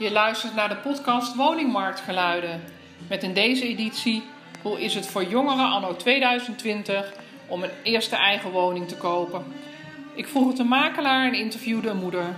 Je luistert naar de podcast Woningmarktgeluiden. Met in deze editie hoe is het voor jongeren anno 2020 om een eerste eigen woning te kopen. Ik vroeg het een makelaar en interviewde een moeder.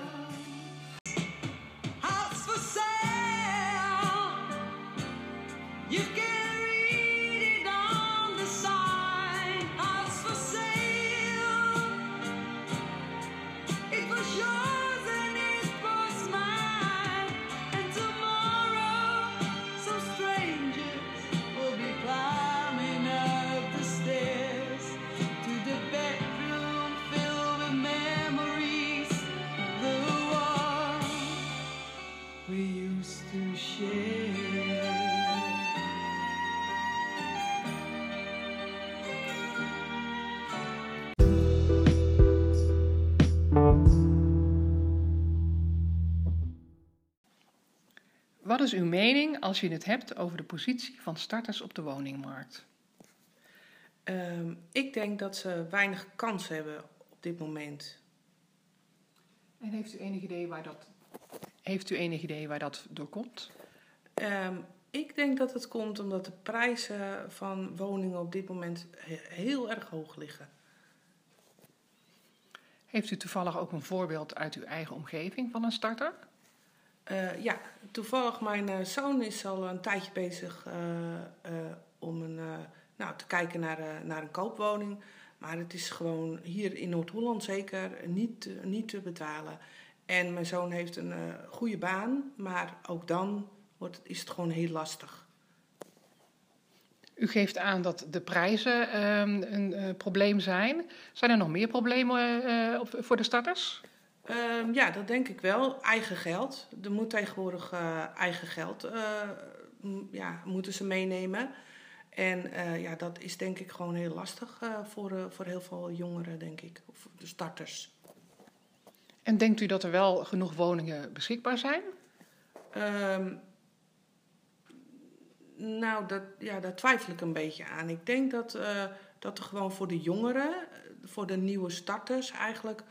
Wat is uw mening als je het hebt over de positie van starters op de woningmarkt? Ehm, ik denk dat ze weinig kans hebben op dit moment. En heeft u enig idee waar dat, heeft u enig idee waar dat door komt? Ehm, ik denk dat het komt omdat de prijzen van woningen op dit moment he- heel erg hoog liggen. Heeft u toevallig ook een voorbeeld uit uw eigen omgeving van een starter? Eh, ja, toevallig mijn eh, zoon is al een tijdje bezig eh, om een, nou, te kijken naar, naar een koopwoning. Maar het is gewoon hier in Noord-Holland zeker niet, niet te betalen. En mijn zoon heeft een goede baan, maar ook dan wordt, is het gewoon heel lastig. U geeft aan dat de prijzen ehm, een probleem zijn. Zijn er nog meer problemen voor de starters? Ehm, ja, dat denk ik wel. Eigen geld. Er moet tegenwoordig eh, eigen geld eh, ja, moeten ze meenemen. En eh, ja, dat is denk ik gewoon heel lastig voor, voor heel veel jongeren, denk ik. Of de starters. En denkt u dat er wel genoeg woningen beschikbaar zijn? Ehm, nou, dat, ja, daar twijfel ik een beetje aan. Ik denk dat, eh, dat er gewoon voor de jongeren, voor de nieuwe starters eigenlijk,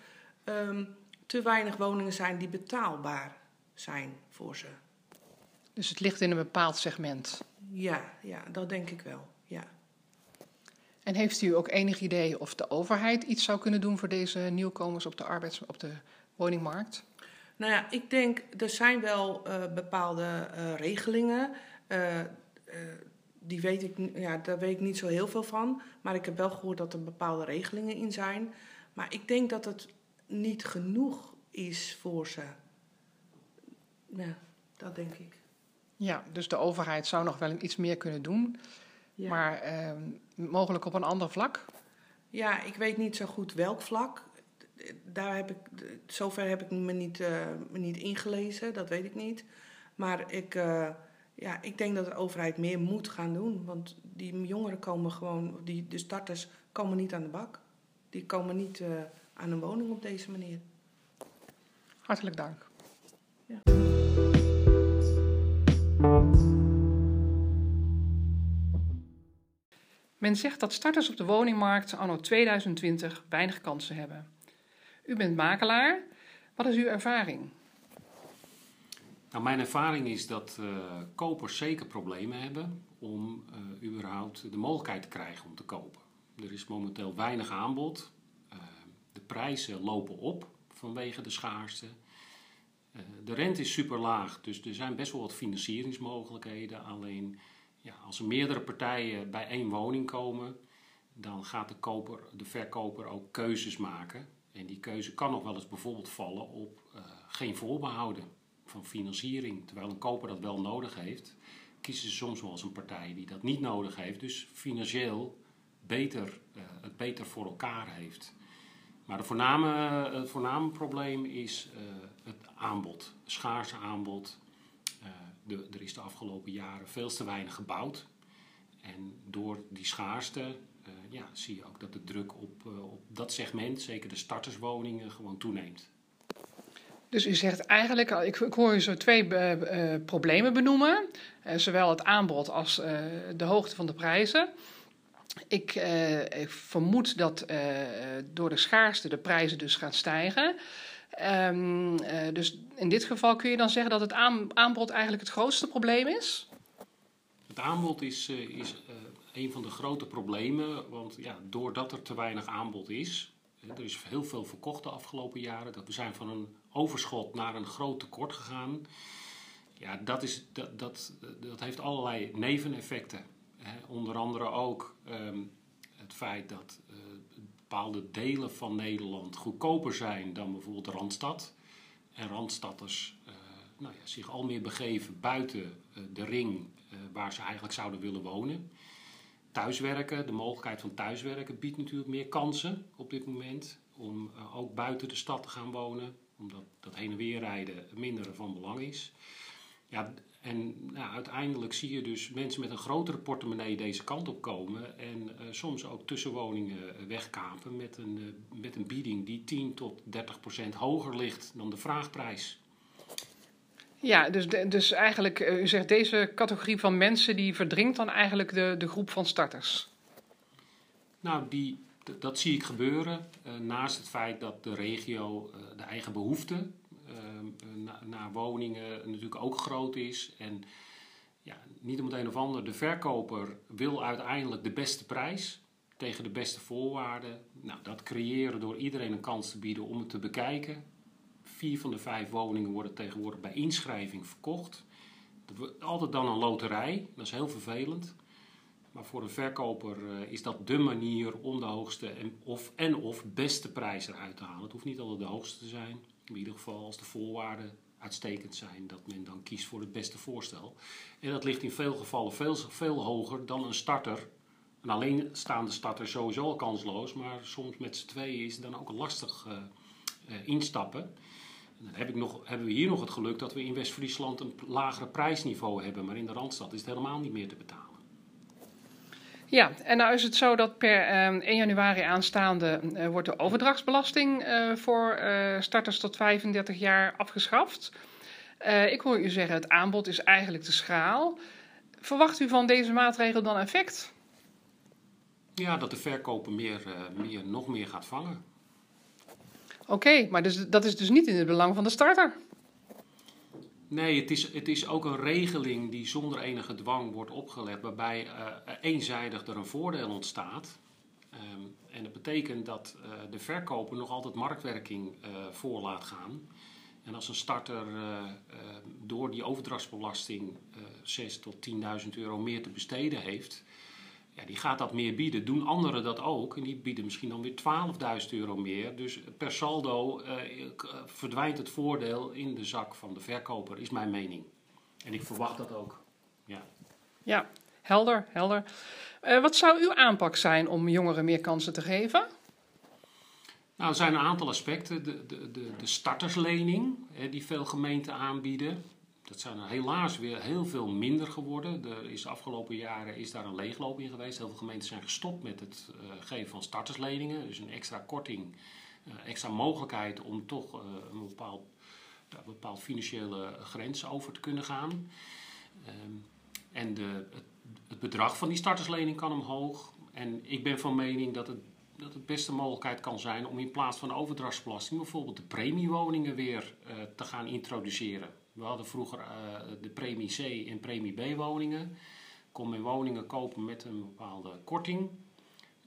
ehm, te weinig woningen zijn die betaalbaar zijn voor ze. Dus het ligt in een bepaald segment. Ja, ja, dat denk ik wel. Ja. En heeft u ook enig idee of de overheid iets zou kunnen doen voor deze nieuwkomers op de arbeids- op de woningmarkt? Nou ja, ik denk, er zijn wel eh, bepaalde eh, regelingen. Eh, die weet ik, ja, daar weet ik niet zo heel veel van. Maar ik heb wel gehoord dat er bepaalde regelingen in zijn. Maar ik denk dat het niet genoeg is voor ze. Ja, dat denk ik. Ja, dus de overheid zou nog wel iets meer kunnen doen, Ja. maar ehm, mogelijk op een ander vlak. Ja, ik weet niet zo goed welk vlak. Daar heb ik, zover heb ik me niet, eh, me niet ingelezen, dat weet ik niet. Maar ik, eh, ja, ik denk dat de overheid meer moet gaan doen. Want die jongeren komen gewoon, die, de starters komen niet aan de bak. Die komen niet eh, aan een woning op deze manier. Hartelijk dank. Ja. Men zegt dat starters op de woningmarkt anno 2020 weinig kansen hebben. U bent makelaar. Wat is uw ervaring? Nou, mijn ervaring is dat eh, kopers zeker problemen hebben om eh, überhaupt de mogelijkheid te krijgen om te kopen. Er is momenteel weinig aanbod. Prijzen lopen op vanwege de schaarste. Eh, de rente is super laag, dus er zijn best wel wat financieringsmogelijkheden. Alleen ja, als er meerdere partijen bij één woning komen, dan gaat de, koper, de verkoper ook keuzes maken. En die keuze kan nog wel eens bijvoorbeeld vallen op eh, geen voorbehouden van financiering. Terwijl een koper dat wel nodig heeft, kiezen ze soms wel eens een partij die dat niet nodig heeft. Dus financieel beter, eh, het beter voor elkaar heeft. Maar voorname, het voorname probleem is eh, het aanbod, schaarse aanbod. Eh, de, er is de afgelopen jaren veel te weinig gebouwd. En door die schaarste eh, ja, zie je ook dat de druk op, op dat segment, zeker de starterswoningen, gewoon toeneemt. Dus u zegt eigenlijk, ik, ik hoor u zo twee problemen benoemen. Zowel het aanbod als de hoogte van de prijzen. Ik, eh, ik vermoed dat eh, door de schaarste de prijzen dus gaan stijgen. Ehm, eh, dus in dit geval kun je dan zeggen dat het aan- aanbod eigenlijk het grootste probleem is? Het aanbod is, is een van de grote problemen, want ja, doordat er te weinig aanbod is, er is heel veel verkocht de afgelopen jaren, dat we zijn van een overschot naar een groot tekort gegaan. Ja, dat, is, dat, dat, dat heeft allerlei neveneffecten. Onder andere ook ehm, het feit dat eh, bepaalde delen van Nederland goedkoper zijn dan bijvoorbeeld de Randstad. En Randstadders eh, nou ja, zich al meer begeven buiten eh, de ring waar ze eigenlijk zouden willen wonen. Thuiswerken, de mogelijkheid van thuiswerken biedt natuurlijk meer kansen op dit moment. Om ook buiten de stad te gaan wonen, omdat dat heen en weer rijden minder van belang is. Ja, en nou, uiteindelijk zie je dus mensen met een grotere portemonnee deze kant op komen. En eh, soms ook tussenwoningen eh, wegkapen met een, eh, met een bieding die 10 tot 30 procent hoger ligt dan de vraagprijs. Ja, dus, de- dus eigenlijk, u zegt deze categorie van mensen die verdringt dan eigenlijk de, de groep van starters. Nou, die, dat zie ik gebeuren. naast het feit dat de regio de eigen behoefte eh, na- naar woningen natuurlijk ook groot is. En ja, niet om het een of ander, de verkoper wil uiteindelijk de beste prijs tegen de beste voorwaarden. Nou, dat creëren door iedereen een kans te bieden om het te bekijken. Vier van de vijf woningen worden tegenwoordig bij inschrijving verkocht. Er altijd dan een loterij, dat is heel vervelend. Maar voor een verkoper eh, is dat de manier om de hoogste en of, en of beste prijs eruit te halen. Het hoeft niet altijd de hoogste te zijn. In ieder geval als de voorwaarden uitstekend zijn, dat men dan kiest voor het beste voorstel. En dat ligt in veel gevallen veel, veel hoger dan een starter. Een alleenstaande starter sowieso al kansloos, maar soms met z'n tweeën is het dan ook lastig eh, eh, instappen. En dan heb ik nog, hebben we hier nog het geluk dat we in West-Friesland een lagere prijsniveau hebben, maar in de Randstad is het helemaal niet meer te betalen. Ja, en nou is het zo dat per ehm, 1 januari aanstaande eh, wordt de overdrachtsbelasting eh, voor eh, starters tot 35 jaar afgeschaft. Ik hoor u zeggen, het aanbod is eigenlijk te schraal. Verwacht u van deze maatregel dan effect? Ja, dat de verkoper meer, meer, nog meer gaat vangen. Oké, maar dus, dat is dus niet in het belang van de starter. Nee, het is, het is ook een regeling die zonder enige dwang wordt opgelegd, waarbij eh, eenzijdig er een voordeel ontstaat. Ehm, en dat betekent dat eh, de verkoper nog altijd marktwerking eh, voor laat gaan. En als een starter door die overdrachtsbelasting eh 6.000 tot 10.000 euro meer te besteden heeft, ja, die gaat dat meer bieden. Doen anderen dat ook en die bieden misschien dan weer 12.000 euro meer. Dus per saldo eh, k- verdwijnt het voordeel in de zak van de verkoper, is mijn mening. En ik verwacht dat ook. Ja. Ja, helder, helder. Eh, wat zou uw aanpak zijn om jongeren meer kansen te geven? Nou, er zijn een aantal aspecten. De, de, de, de starterslening, hè, die veel gemeenten aanbieden. Dat zijn er helaas weer heel veel minder geworden. Er is de afgelopen jaren is daar een leegloop in geweest. Heel veel gemeenten zijn gestopt met het eh, geven van startersleningen. Dus een extra korting, eh, extra mogelijkheid om toch eh, een bepaald, bepaald financiële grens over te kunnen gaan. Ehm, en de, het, bedrag van die starterslening kan omhoog. En ik ben van mening dat het dat het beste mogelijkheid kan zijn om in plaats van overdrachtsbelasting bijvoorbeeld de premiewoningen weer te gaan introduceren. We hadden vroeger eh, de premie C en premie B woningen. Kon men woningen kopen met een bepaalde korting.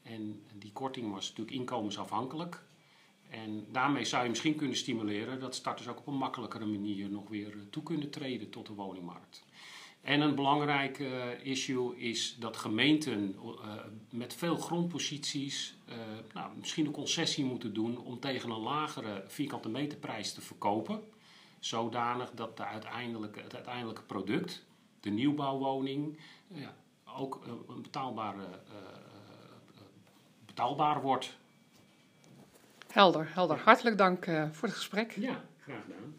En die korting was natuurlijk inkomensafhankelijk. En daarmee zou je misschien kunnen stimuleren dat starters ook op een makkelijkere manier nog weer eh, toe kunnen treden tot de woningmarkt. En een belangrijk eh, issue is dat gemeenten met veel grondposities nou, misschien een concessie moeten doen om tegen een lagere vierkante meterprijs te verkopen. Zodanig dat de uiteindelijke, het uiteindelijke product, de nieuwbouwwoning, eh, ja, ook eh, een betaalbare, eh, betaalbaar wordt. Helder, helder. Hartelijk dank voor het gesprek. Ja, graag gedaan.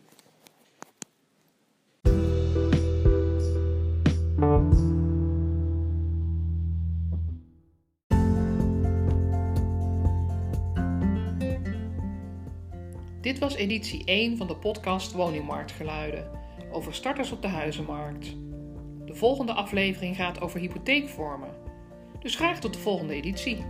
Dit was editie 1 van de podcast Woningmarktgeluiden over starters op de huizenmarkt. De volgende aflevering gaat over hypotheekvormen. Dus graag tot de volgende editie.